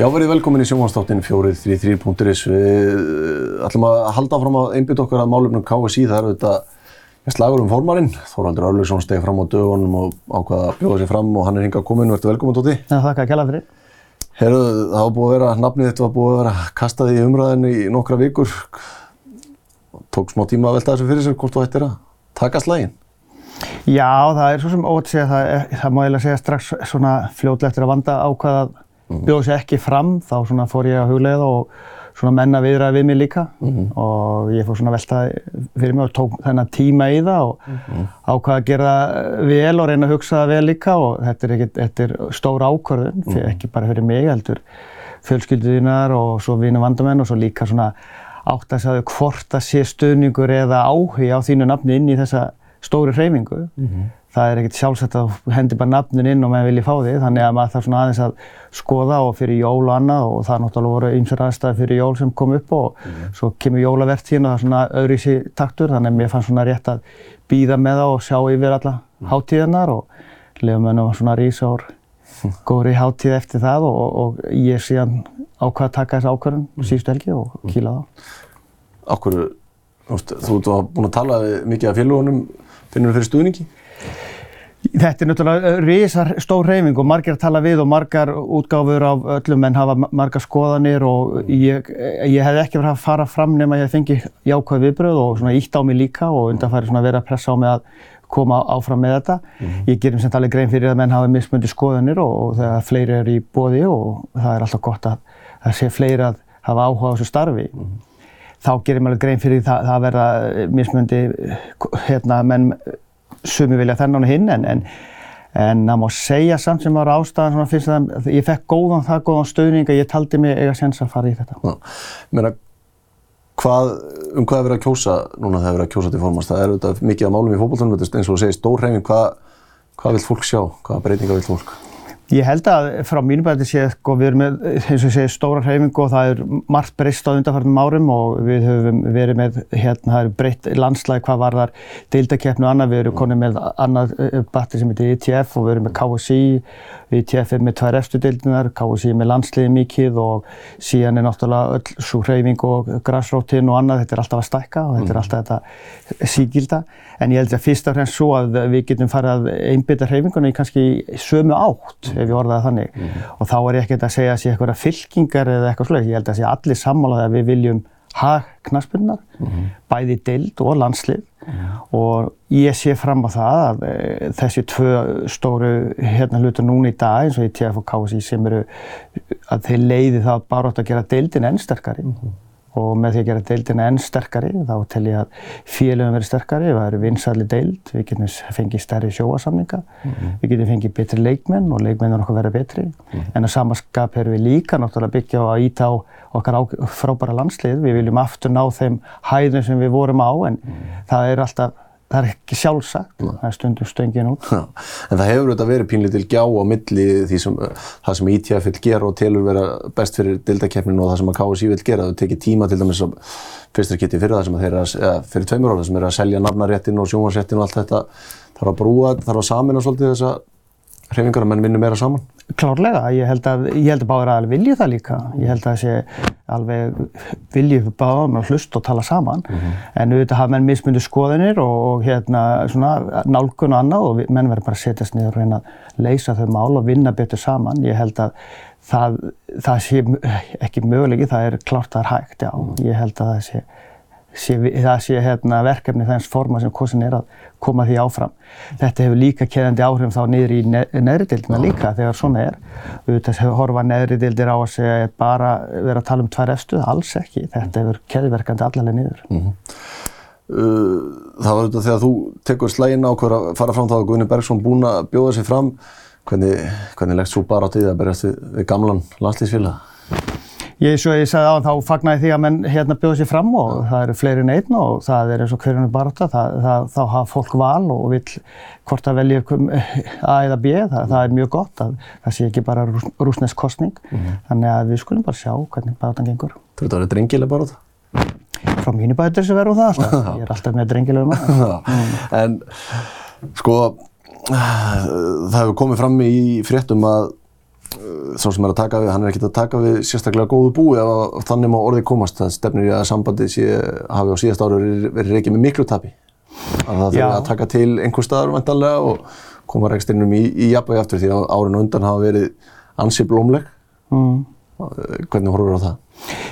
Já, verið velkomin í sjónvanstáttinu 433.is. Við ætlum að halda fram að einbytta okkar að málumnum KSI. Það eru þetta slagur um formarinn. Þóraldur Örlugsson stegi fram á dögunum og ákvaða að bjóða sér fram og hann er hingað komin. Verður velkomin, Tóti. Já, þakka að kella fyrir. Herru, það var búið að vera, nafnið þetta var búið að vera kastað í umræðinu í nokkra vikur. Tók smá tíma að velta þessu fyrir sér hvort þú ættir að taka slægin. Já, það er svo sem ótt segja, það, er, það má eiginlega segja strax svona fljóðlega eftir að vanda ákvaða að Mhm. bjóða sér ekki fram, þá svona fór ég að huglega og svona menna viðræði við mig líka Mhm. og ég fór svona að velta fyrir mig og tók þennan tíma í það og Mhm. ákvaða að gera vel og reyna að hugsa það vel líka og þetta er, ekkit, þetta er stór ákvörðun, Mhm. ekki bara fyrir mig heldur fjölskylduðinnar og svo vina vandamenn og svo líka svona átt að segja hvort það sé stuðningur eða áhuga á þínu nafni inn í þessa stóri hreyfingu. Það er ekkert sjálfsagt að þú hendir bara nafnin inn og maður vilji fá því, þannig að maður þarf svona aðeins að skoða og fyrir jól og annað og það náttúrulega voru ymsar aðstæði fyrir jól sem kom upp og svo kemur jólavertíðin og það er svona öðruvísi taktur, þannig að mér fannst svona rétt að býða með það og sjá yfir alla hátíðarnar og lefum við nú svona rísa úr góðri hátíð eftir það og, og ég síðan ákvað að taka þessa ákvörðun síðustu helgi og kýla það. Akkur, þú ert búin að tala mikið af félagunum, finnur þú fyrir stuðningi? Þetta er náttúrulega risar stór hreyfing og margir að tala við og margar útgáfur af öllum en hafa margar skoðanir og ég, ég hef ekki verið að fara fram nema ég fengi jákvæð viðbröð og svona ítt á mig líka og undanfæri svona verið að pressa á mig að koma áfram með þetta. Ég gerum sem talið grein fyrir að menn hafa mismundi skoðanir og, og þegar fleiri eru í bóði og það er alltaf gott að það sé fleiri að hafa áhuga á þessu starfi. Þá gerir maður grein fyrir það, það að verða mismundi hérna, menn sumi vilja þennan og hinn en, en, en það má segja samt sem var ástæðan svona finnst það, ég fekk góðan það góðan stöðning að ég taldi mig eiga sens að fara í þetta. Já, meina, hvað, um hvað er verið að kjósa núna þegar verið að kjósa til formast? Það er auðvitað mikið af málum í fókbaltunum, eins og þú segir stór hreyfing, hvað, hvað vil fólk sjá? Hvaða breytingar vil fólk? Ég held að frá mínum bæti sé sko, við erum með, eins og segi, stóra hreyfingu og það er margt breyst á undanfærtum árum og við höfum verið með, hérna, það er breytt landslæg hvað var þar deildakeppnu annað, við erum konið með annað batteri sem heitir ETF og við erum með KSI, ETF er með tvær eftir deildinar, KSI er með landsliði mikið og síðan er náttúrulega öll svo hreyfing og grassrótin og annað, þetta er alltaf að stækka og þetta er alltaf þetta sígilda, en ég held að fyrst og fremst svo að við getum farið að einbytta hreyfingunni kannski sömu átt ef ég orðaði þannig. Mm. Og þá er ég ekkert að segja að sé eitthvað fylkingar eða eitthvað slúið. Ég held að sé allir sammálaði að við viljum hag knaspunnar, mm. bæði deild og landslið. Mm. Og ég sé fram á það að e, þessi tvö stóru hérna hlutur núna í dag, eins og í TF og KSI, sem eru að þeir leiði það bara átt að gera deildin enn sterkari. Og með því að gera deildina enn sterkari, þá tel ég að félögum verið sterkari, það eru vinsæli deild, við getum fengið stærri sjóasamninga, mm -hmm. við getum fengið betri leikmenn og leikmennur okkur verið betri. Mm -hmm. En að samanskap erum við líka náttúrulega byggja á að íta á okkar á, frábæra landslið. Við viljum aftur ná þeim hæðum sem við vorum á, en mm -hmm. það er alltaf það er ekki sjálfsagt, það er stundum stöngin út. Já, en það hefur auðvitað verið pínlítil gjá á milli því sem, það sem ITF vil gera og telur vera best fyrir dildakeppninu og það sem að KSI vil gera. Það tekir tíma til dæmis að fyrstur geti fyrir það sem að þeirra, eða fyrir tveimur ára sem er að selja nafnaréttin og sjónvarsréttin og allt þetta. Þarf að brúa, þarf að samina svolítið þessa hreyfingar að menn vinna meira saman? Klárlega, ég held að, ég held að báður að vilja það líka. Ég held að það sé alveg viljið fyrir báðum að hlusta og tala saman. Mm -hmm. En auðvitað hafa menn mismundu skoðinir og, og hérna svona nálgun og annað og menn verður bara að setjast niður og reyna að leysa þau mál og vinna betur saman. Ég held að það, það sé ekki mögulegi, það er klárt að það er hægt, já. Mm -hmm. Ég held að það sé Sé, það sé hérna, verkefni þess forma sem kosin er að koma því áfram. Þetta hefur líka keðandi áhrif þá niður í neðri deildina líka þegar svona er. Auðvitað horfa neðri deildir á að segja bara vera að tala um tvær efstuð, alls ekki. Þetta hefur keðverkandi allarlega niður. Mm -hmm. það var auðvitað þegar þú tekur slægin á hver að fara fram þá að Guðni Bergsson búinn að bjóða sig fram. Hvernig, hvernig leggst þú bara á því að berjast við, við gamlan landslýsfélag? Ég, svo ég sagði á hann, þá fagnaði því að menn hérna bjóða sér fram og ja. það eru fleiri en einn og það er eins og hverjum er baróta, þá hafa fólk val og vil hvort að velja A eða B, það, það er mjög gott að það sé ekki bara rús, rúsnesk kostning, mm -hmm. þannig að við skulum bara sjá hvernig barótan gengur. Þú veit að það er drengileg baróta? Frá mínu bætur sem verður það alltaf, ég er alltaf með drengilegum maður. En sko, það hefur komið fram í fréttum að svo sem er að taka við, hann er ekkert að taka við sérstaklega góðu búi ef þannig má orðið komast. Það stefnir í að sambandið sé, hafi á síðast ára verið reykið með miklu tapi. Að það þurfa að taka til einhver staðar vantanlega og koma reksturinnum í, í jafnvægi aftur því að árin undan hafa verið ansi blómleg. Mm. Hvernig horfur þú á það?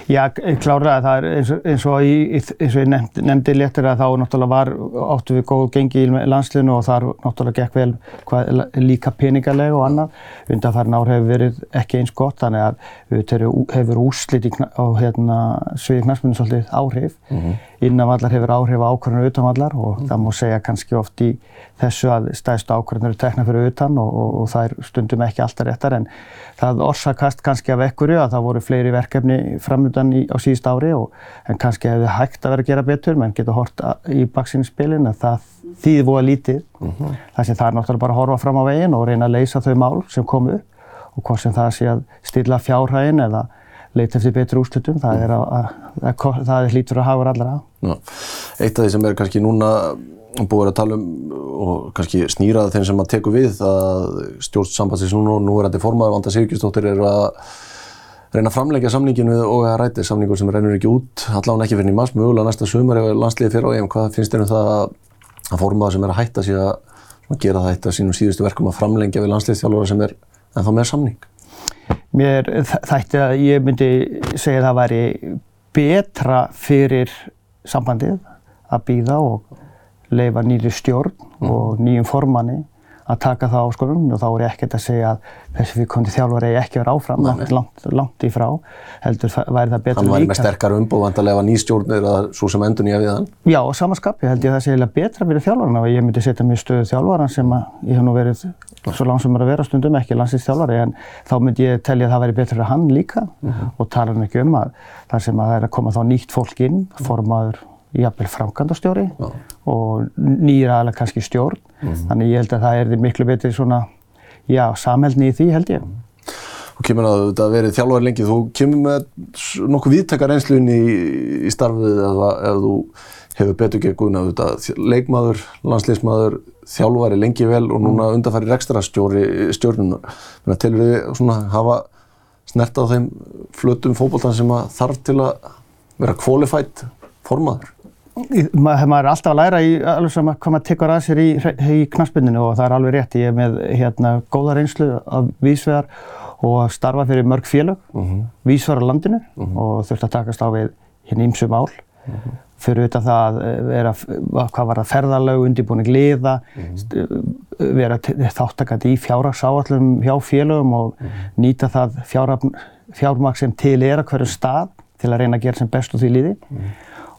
Já, klárlega. Það er eins og, eins og, í, eins og ég nefndi, nefndi léttir að þá náttúrulega var áttu við góð gengi í landsliðinu og þar náttúrulega gekk vel hvað, líka peningalega og annað. Undanfærin ár hefur verið ekki eins gott þannig að við hefur úslit á hérna, sviði knastmyndin svolítið áhrif. Mm -hmm. Innanvallar hefur áhrif á ákvarðinu utanvallar og mm -hmm. það múi segja kannski oft í þessu að stæðstu ákvarðinu eru tekna fyrir utan og, og, og það er stundum ekki alltaf réttar en það orsakast kannski af ekkurju að það voru fleiri verkefni framöndan á síðust ári og en kannski hefði hægt að vera að gera betur menn getur hort í baksinspilin en það þýðir búið lítið mm -hmm. þar sem það er náttúrulega bara að horfa fram á veginn og reyna að leysa þau mál sem komu og hvort sem það sé að stilla fjárhægin eða leita eftir betur úrslutum, það er, að, að, að, það er hlítur að hafa allra. Ná, eitt af því sem er kannski núna búið að tala um og kannski snýraða þeim sem að teku við að stjórnsambatsins núna og nú er þetta formaður Vanda Sigurkjustóttir er að reyna að framleggja samninginu og að ræti samningur sem rennur ekki út, allavega ekki fyrir nýmas, mögulega næsta sumar ef landsliði fyrir á EM, hvað finnst þér um það að formaður sem er að hætta sig að gera þetta sínum síðustu verkum að framlengja við landsliðstjálfara sem er ennþá með samning? Mér þætti að ég myndi segja að það væri betra fyrir sambandið að býða og leifa nýri stjórn og nýjum formanni að taka það áskonum og þá er ég ekkert að segja að þessi viðkondi þjálfur eigi ekki að vera áfram, langt, langt, langt í frá, heldur væri það betur líka. Hann væri með sterkar umbúð vantarlega nýstjórnir eða svo sem endur nýja við hann? Já, og samanskapi held ég að það sé eiginlega betra fyrir þjálfarna og ég myndi setja mjög stöðu þjálfvaran sem að ég hef nú verið svo langsumar að vera stundum ekki landslýstþjálfari en þá myndi ég telja að það væri betra fyrir hann líka uh -huh. og tala hann ekki um að þar sem að það er að koma þá nýtt fólk inn, formaður jafnvel framkvæmdastjóri og nýra alveg kannski stjórn. Mm -hmm. Þannig ég held að það er miklu betri svona, já, samhældni í því held ég. Þú kemur að þetta verið þjálfari lengi, þú kemur með nokkuð viðtakar einsluðin í, í starfið eða ef þú hefur betur gegn þetta leikmaður, landsleismadur, þjálfari lengi vel og núna undanfæri rekstra stjóri stjórnuna. Þannig að telur þið svona hafa snert á þeim flötum fókbóltan sem þarf til að vera qualified formaður? Maður er alltaf að læra í alveg sem hvað maður tekur að sér í, í knaspindinu og það er alveg rétt. Ég er með hérna, góða reynslu af vísvegar og starfa fyrir mörg félög, uh mhm. -huh. vísvegar á landinu mhm. -huh. og þurft að takast á við hérna ímsu mál. Mhm. -huh. Fyrir auðvitað það að vera, hvað var það, ferðarlög, undirbúning liða, vera þáttakandi í fjárhagsáallum hjá félögum og nýta það fjármagn sem til er að hverju stað til að reyna að gera sem best úr því líði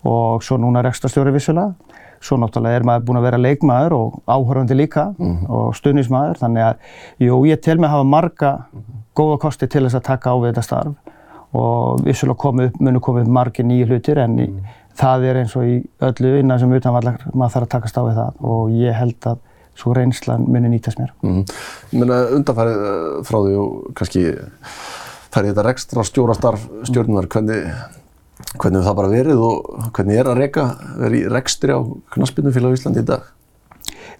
og svo núna rekstastjóri vissulega. Svo náttúrulega er maður búinn að vera leikmaður og áhörfandi líka mm -hmm. og stuðnismadur. Þannig að, jú, ég tel mig að hafa marga mm -hmm. góða kosti til þess að taka á við þetta starf og vissulega komu, munu komið margir nýju hlutir en mm -hmm. það er eins og í öllu innan sem utanvallar maður þarf að takast á við það og ég held að svo reynslan muni nýtast mér. Ég meina undanfærið eh, frá því og kannski færði þetta rekstra stjórastarf stjórnunar, hvernig Hvernig það bara verið og hvernig er að reyka, vera í rekstri á Knaspinumfélag í Íslandi í dag?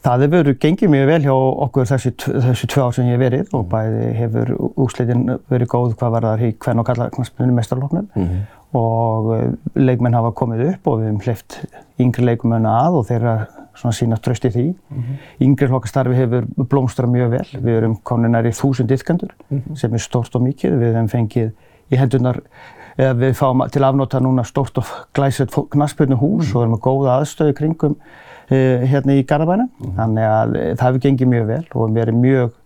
Það hefur gengið mjög vel hjá okkur þessu, þessu tvö ár sem ég hef verið og bæði hefur úslitin verið góð hvað var það í hvern og kalla Knaspinum mestarloknum mm -hmm. og eh, leikmenn hafa komið upp og við hefum hleyft yngri leikmenn að og þeirra svona sína tröst í því. Mm -hmm. Yngri hlokkastarfi hefur blómstrað mjög vel. Við erum konin nær í þúsund yfkendur mm -hmm. sem er stort og mikið. Við hefum fengið í hendunar eða við fáum til afnóta núna stórt og glæsett knaspurnu hús og erum með góða aðstöðu kringum uh, hérna í Garabænum. Mm. Þannig að uh, það hefur gengið mjög vel og við erum mjög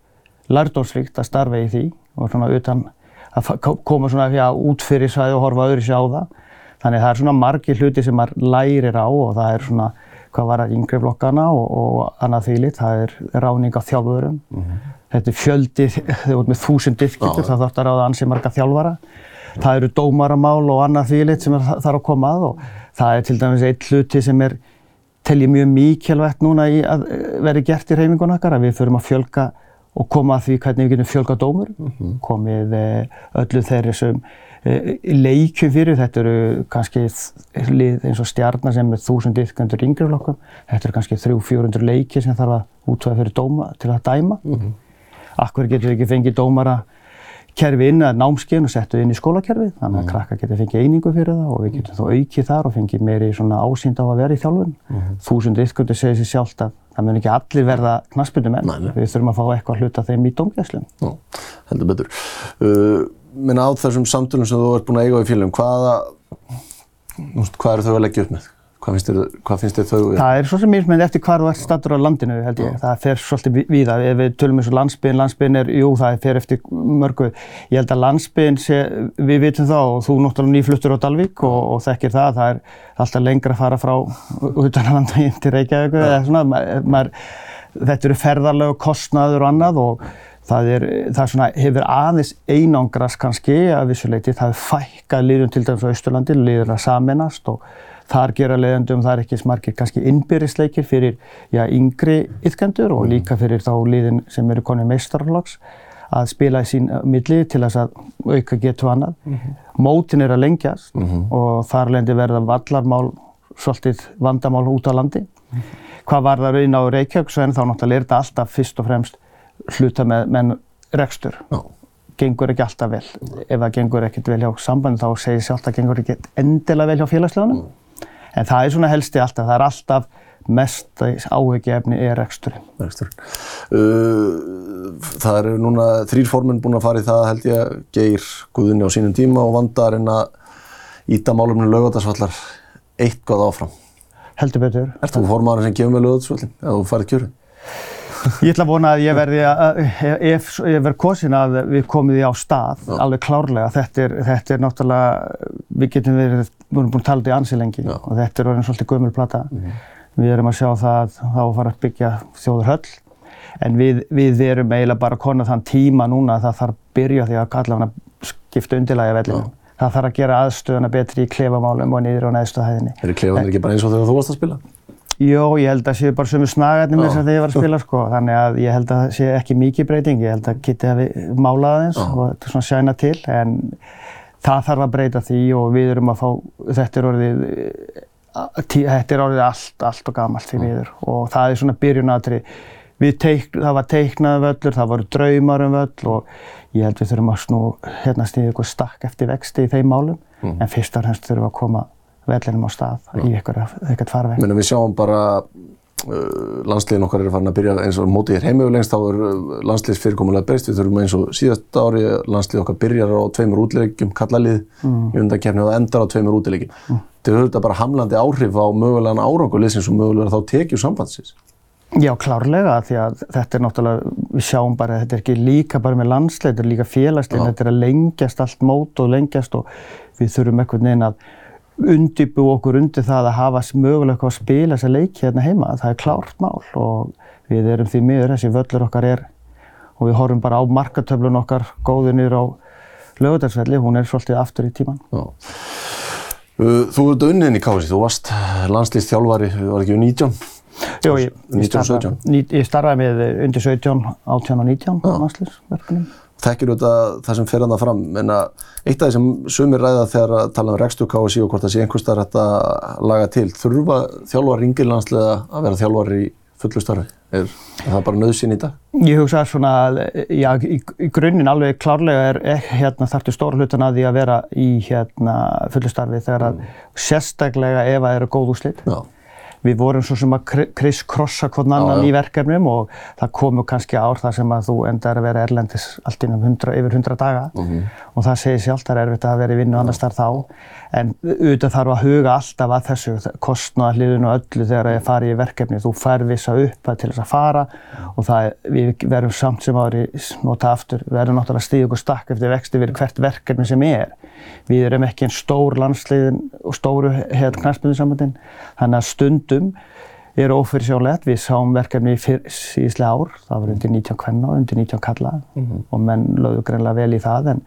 lærdómsvíkt að starfa í því og svona utan að koma svona já, út fyrir svæði og horfa öðru sér á það. Þannig að það er svona margir hluti sem maður lærir á og það er svona hvað var að yngri flokkana og, og annað því lit. Það er ráning af þjálfurum. Mm -hmm. Þetta er fjöldi, þegar við erum með þúsund dyrkjöldur, það þarf að ráða ansi marga þjálfara það eru dómaramál og annað þvílitt sem þarf að koma að og það er til dæmis einn hluti sem er telji mjög mikilvægt núna í að eh, veri gert í reyfingun okkar að við förum að fjölga og koma að því hvernig við getum fjölga dómur mm -hmm. komið eh, öllu þeirri sem eh, leikjum fyrir, þetta eru kannski lið eins og stjarnar sem er þúsund ykkandur yngri flokkum, þetta eru kannski 300-400 leiki sem þarf að útvæða fyrir dóma til að dæma. Mm -hmm. Akkur getur við ekki fengið dómara kerfi inn að námskein og settu inn í skólakerfið þannig að krakka getur fengið einingu fyrir það og við getum þá aukið þar og fengið meiri svona ásýnd á að vera í þjálfun. Þúsund ykkurdu segir sér sjálft að það mun ekki allir verða knaspindumenn. Nei, nei. Við þurfum að fá eitthvað að hluta þeim í dómgæslum. Já, heldur betur. Uh, minna á þessum samtölum sem þú ert búin að eiga á í félagum, hvaða, hvað eru þau að leggja upp með? Hvað finnst þér, hvað finnst þér þau? Það er svo sem mismunandi eftir hvar þú ert stattur á landinu, held ég. Það fer svolítið ví- víða. Ef við tölum eins og landsbygðin, landsbygðin er, jú, það fer eftir mörgu. Ég held að landsbygðin sé, við vitum það og þú náttúrulega nýfluttur á Dalvík og, og þekkir það. Það er alltaf lengra að fara frá utanlandveginn til Reykjavík eða svona. Maður, maður, þetta eru ferðarlegu kostnaður og annað og það er, það er svona, hefur aðeins einangrast kannski að vissuleiti. Það hefur fækkað liðum til dæmis á Austurlandi, liður að saminast og Þar gera leiðandum, það er ekki smargir kannski innbyrðisleikir fyrir já, yngri ytkendur og líka fyrir þá liðin sem eru konið meistarflags að spila í sín milli til þess að auka getu annað. Mótin er að lengjast og þar lendi verða vallarmál svolítið vandamál út á landi. Hvað var það raun á Reykjavíksvæðin þá náttúrulega er þetta alltaf fyrst og fremst hluta með, með rekstur. Já. Gengur ekki alltaf vel. Ef það gengur ekkert vel hjá sambandi þá segir sjálft að gengur ekki endilega vel hjá félagsleganum. En það er svona helsti alltaf, það er alltaf mest áhugjefni er reksturinn. Reksturinn. Uh, það eru núna þrýr formin búin að fara í það held ég, Geir Guðunni á sínum tíma og Vanda að reyna að íta málumni lögadagsvallar eitthvað áfram. Heldur betur. Ert þú formaður sem gefur með lögadagsvallin eða þú farið kjörun? Ég ætla að vona að ég verði, að, ef ég verð kosin að við komum því á stað, Já. alveg klárlega. Þetta er, þetta er náttúrulega, við getum verið, við erum búin að tala um þetta í ansi lengi Já. og þetta er orðin svolítið gömul plata. Við erum að sjá það að þá fara að byggja þjóðurhöll, en við, við erum eiginlega bara konað þann tíma núna að það þarf að byrja því að allavega skipta undirlægi vellinum. Það þarf að gera aðstöðuna betri í klefamálum og niður á neðstu hæðinni. Eru klefanir ekki bara eins og þegar þú varst að spila? Jó, ég held að séu bara sömu snagarnir mér sem þegar ég var að spila sko. Þannig að ég held að það sé ekki mikið breyting. Ég held að Kitty hafi málað aðeins og þetta svona sjæna til. En það þarf að breyta því og við erum að fá, þetta er orðið, eh, þetta er orðið allt, allt og gamalt því miður. Og það er svona byrjunatri. Teik, það var teiknað völlur, það voru draumar um völl og ég held við þurfum að snú hérna stíða ykkur stakk eftir vexti í þeim málum. En fyrst og fremst þurfum að koma vellinum á stað í eitthvað farveg. Menum við sjáum bara uh, landsliðin okkar eru farin að byrja eins og mótið er heimögu lengst, þá er uh, landsliðs fyrirkomulega breyst. Við þurfum eins og síðast ári landslið okkar byrjar á tveimur útilegjum, kallalið í undankefni og endar á tveimur útilegjum. Þetta er þetta bara hamlandi áhrif á mögulegan árangur liðsins og mögulega þá tekju sambandsins. Já, klárlega, því að þetta er náttúrulega, við sjáum bara að þetta er ekki líka bara með landslið, þetta er líka félagslega, Já. þetta er að lengjast allt mót og lengjast og við þurfum einhvern veginn að undibú okkur undir það að hafa mögulega að spila þessa leiki hérna heima. Það er klárt mál og við erum því miður, þessi völlur okkar er, og við horfum bara á markatöflun okkar góðu niður á lögutarsvelli, hún er svolítið aftur í tíman. Já. Uh, Þú ert unninn í KSI, þú varst landslýstjálfari, var ekki um 19? Jú, ég, ég, 1917. starfa, ní- ég starfaði með undir 17, 18 og 19 landslýsverkunum. Þekkir auðvitað það sem fer hann fram, en að eitt af því sem sumir ræða þegar að tala um rekstur KSI og hvort það sé einhvers staðar hægt að laga til, þurfa þjálfar ringir landsliða að vera þjálfar í fullu starfi? Er, það bara nöðsinn í dag? Ég hugsa svona að, já, í, í grunninn alveg klárlega er eh, hérna þarftu stóra hlutan að því að vera í hérna fullu starfi þegar að sérstaklega ef að eru góð úrslit. Já. Við vorum svo sem að kriss-krossa hvern annan Já, já. í verkefnum og það komu kannski ár þar sem að þú endar að vera erlendis allt innum 100, yfir 100 daga. Mhm. og það segir það er erfitt að vera í vinnu annars þar þá. En auðvitað þarf að huga alltaf að þessu kostnaða hliðinu og öllu þegar það er farið í verkefni. Þú fær vissa upp til þess að fara og það, við verðum samt sem ári nota aftur, við verðum náttúrulega stíða okkur stakk eftir vexti við hvert verkefni sem er. Við erum ekki einn stór landsliðin og stóru stundum er ófyrirsjálegt. Við sáum verkefni síðislega ár, það var undir 19 kvenna og undir 19 kalla og menn lögðu greinlega vel í það en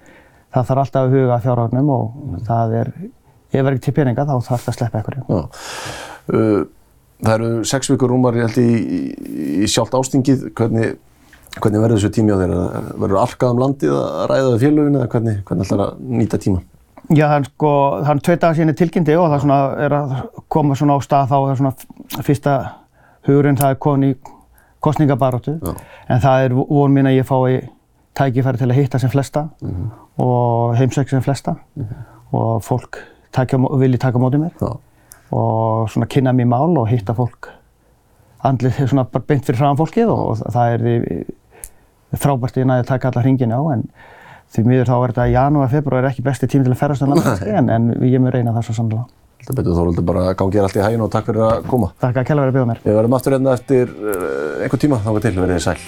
það þarf alltaf að huga fjárhagnum og það er, ef það er ekki til peninga þá þarf það að sleppa einhverju. Uh, það eru sex vikur rúmar, ég held, í, í, í sjálft ástingið. Hvernig, hvernig verður þessu tími á þeirra? Verður arkað um landið að ræða við félögin eða hvernig, hvernig ætlar að nýta tíman? Já, er sko, það er tvei dagar síðan er tilkynnti og það svona er að koma svona á stað þá er svona fyrsta hugurinn það er komin í kostningabaróttu Já. en það er von mín að ég fái tækifæri til að hitta sem flesta og heimsækja sem flesta og fólk taki, á mó- vilji taka á móti mér Já. og svona kynna mér mál og hitta fólk andlið svona bara beint fyrir fram fólkið og það er því frábært ég næði að taka alla hringin á en því miður þá er þetta janúar, februar er ekki besti tími til að ferðast um landið en, en ég mun reyna það svo sannlega. Þetta betur Þorvaldur bara að gangi þér allt í hæginn og takk fyrir að koma. Takk að kella verið að bjóða mér. Við verðum aftur hérna eftir uh, einhver tíma, þá til verið þið sæl.